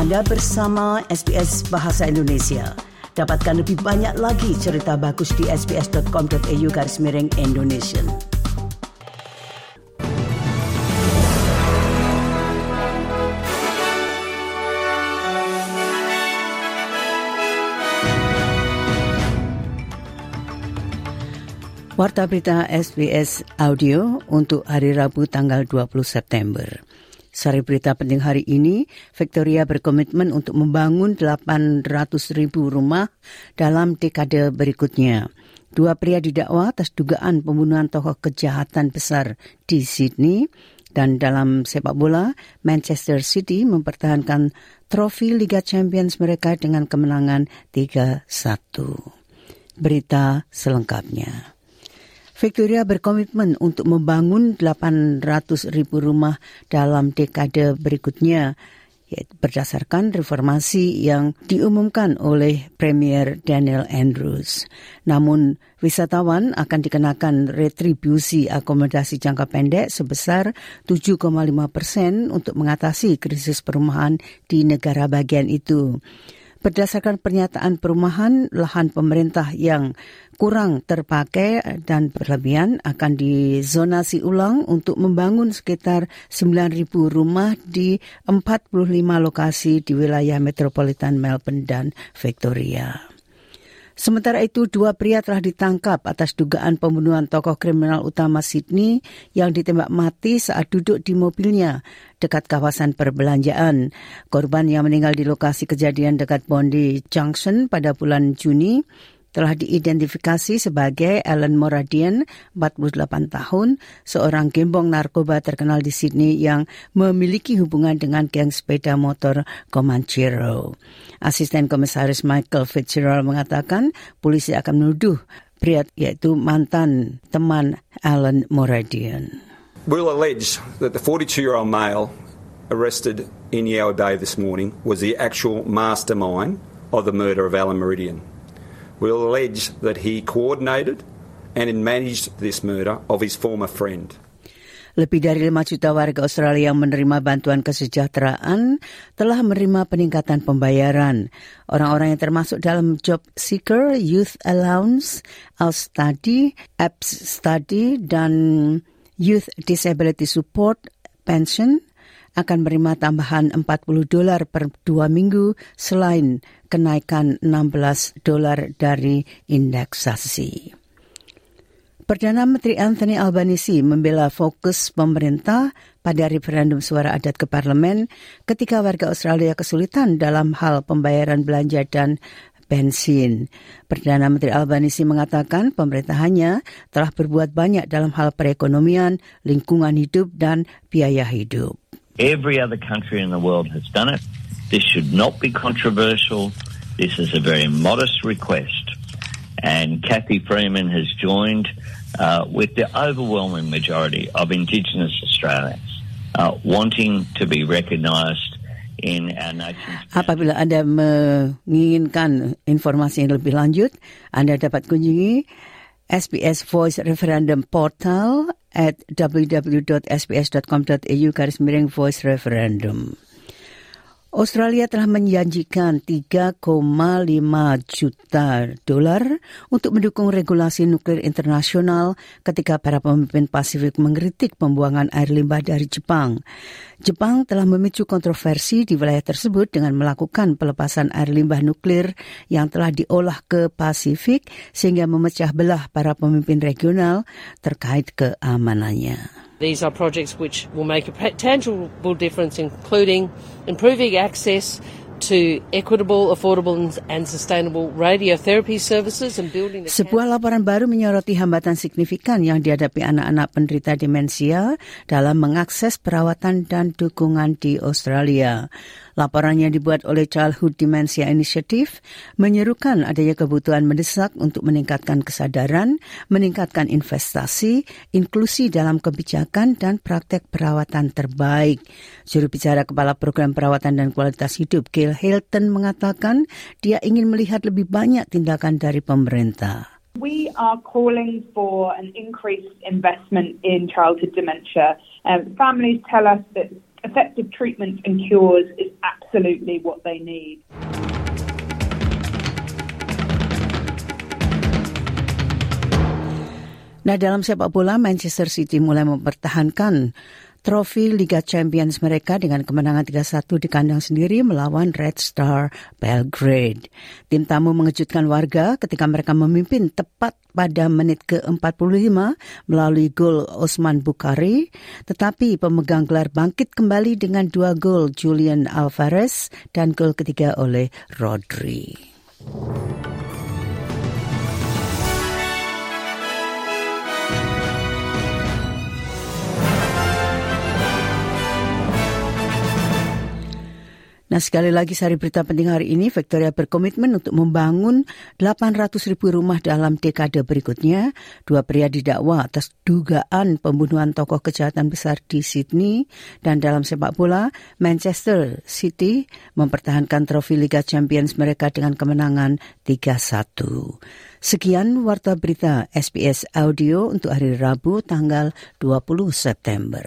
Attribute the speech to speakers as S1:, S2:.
S1: Anda bersama SBS Bahasa Indonesia. Dapatkan lebih banyak lagi cerita bagus di sbs.com.au garis miring Indonesia. Warta berita SBS Audio untuk hari Rabu tanggal 20 September. Sari berita penting hari ini, Victoria berkomitmen untuk membangun 800 ribu rumah dalam dekade berikutnya. Dua pria didakwa atas dugaan pembunuhan tokoh kejahatan besar di Sydney dan dalam sepak bola, Manchester City mempertahankan trofi Liga Champions mereka dengan kemenangan 3-1. Berita selengkapnya. Victoria berkomitmen untuk membangun 800 ribu rumah dalam dekade berikutnya berdasarkan reformasi yang diumumkan oleh Premier Daniel Andrews. Namun, wisatawan akan dikenakan retribusi akomodasi jangka pendek sebesar 7,5 persen untuk mengatasi krisis perumahan di negara bagian itu. Berdasarkan pernyataan perumahan, lahan pemerintah yang kurang terpakai dan berlebihan akan dizonasi ulang untuk membangun sekitar 9.000 rumah di 45 lokasi di wilayah metropolitan Melbourne dan Victoria. Sementara itu, dua pria telah ditangkap atas dugaan pembunuhan tokoh kriminal utama Sydney yang ditembak mati saat duduk di mobilnya dekat kawasan perbelanjaan. Korban yang meninggal di lokasi kejadian dekat Bondi Junction pada bulan Juni telah diidentifikasi sebagai Alan Moradian, 48 tahun, seorang gembong narkoba terkenal di Sydney yang memiliki hubungan dengan geng sepeda motor Comanchero. Asisten Komisaris Michael Fitzgerald mengatakan polisi akan menuduh pria yaitu mantan teman Alan Moradian.
S2: We'll allege that the 42-year-old male arrested in Yeo Bay this morning was the actual mastermind of the murder of Alan Meridian will allege that he coordinated and managed this murder of his former friend.
S1: Lebih dari 5 juta warga Australia yang menerima bantuan kesejahteraan telah menerima peningkatan pembayaran. Orang-orang yang termasuk dalam Job Seeker, Youth Allowance, ALS Study, Apps Study, dan Youth Disability Support Pension akan menerima tambahan 40 dolar per dua minggu selain kenaikan 16 dolar dari indeksasi. Perdana Menteri Anthony Albanese membela fokus pemerintah pada referendum suara adat ke parlemen ketika warga Australia kesulitan dalam hal pembayaran belanja dan bensin. Perdana Menteri Albanese mengatakan pemerintahannya telah berbuat banyak dalam hal perekonomian, lingkungan hidup, dan biaya hidup.
S3: Every other country in the world has done it. This should not be controversial. This is a very modest request. And Kathy Freeman has joined uh, with the overwhelming majority of Indigenous Australians uh, wanting to be recognised in our nation's...
S1: Apabila Anda menginginkan informasi yang lebih lanjut, Anda dapat kunjungi SBS Voice Referendum Portal at www.sbs.com.au garis miring voice referendum. Australia telah menjanjikan 3,5 juta dolar untuk mendukung regulasi nuklir internasional ketika para pemimpin Pasifik mengkritik pembuangan air limbah dari Jepang. Jepang telah memicu kontroversi di wilayah tersebut dengan melakukan pelepasan air limbah nuklir yang telah diolah ke Pasifik sehingga memecah belah para pemimpin regional terkait keamanannya.
S4: These are projects which will make a tangible difference, including improving access to equitable, affordable and sustainable radiotherapy services and building the
S1: Sebuah laporan baru menyoroti hambatan signifikan yang dihadapi anak-anak penderita demensia dalam mengakses perawatan dan dukungan di Australia. Laporan yang dibuat oleh Childhood Dementia Initiative menyerukan adanya kebutuhan mendesak untuk meningkatkan kesadaran, meningkatkan investasi, inklusi dalam kebijakan dan praktek perawatan terbaik. Juru bicara Kepala Program Perawatan dan Kualitas Hidup, Gail Hilton, mengatakan dia ingin melihat lebih banyak tindakan dari pemerintah.
S5: We are calling for an increased investment in childhood dementia. Um, families tell us that effective treatments and cures is absolutely what they need.
S1: Nah, dalam sepak bola, Manchester City mulai mempertahankan trofi Liga Champions mereka dengan kemenangan 3-1 di kandang sendiri melawan Red Star Belgrade. Tim tamu mengejutkan warga ketika mereka memimpin tepat pada menit ke-45 melalui gol Osman Bukhari, tetapi pemegang gelar bangkit kembali dengan dua gol Julian Alvarez dan gol ketiga oleh Rodri. Nah sekali lagi sari berita penting hari ini, Victoria berkomitmen untuk membangun 800 ribu rumah dalam dekade berikutnya. Dua pria didakwa atas dugaan pembunuhan tokoh kejahatan besar di Sydney. Dan dalam sepak bola, Manchester City mempertahankan trofi Liga Champions mereka dengan kemenangan 3-1. Sekian warta berita SBS Audio untuk hari Rabu tanggal 20 September.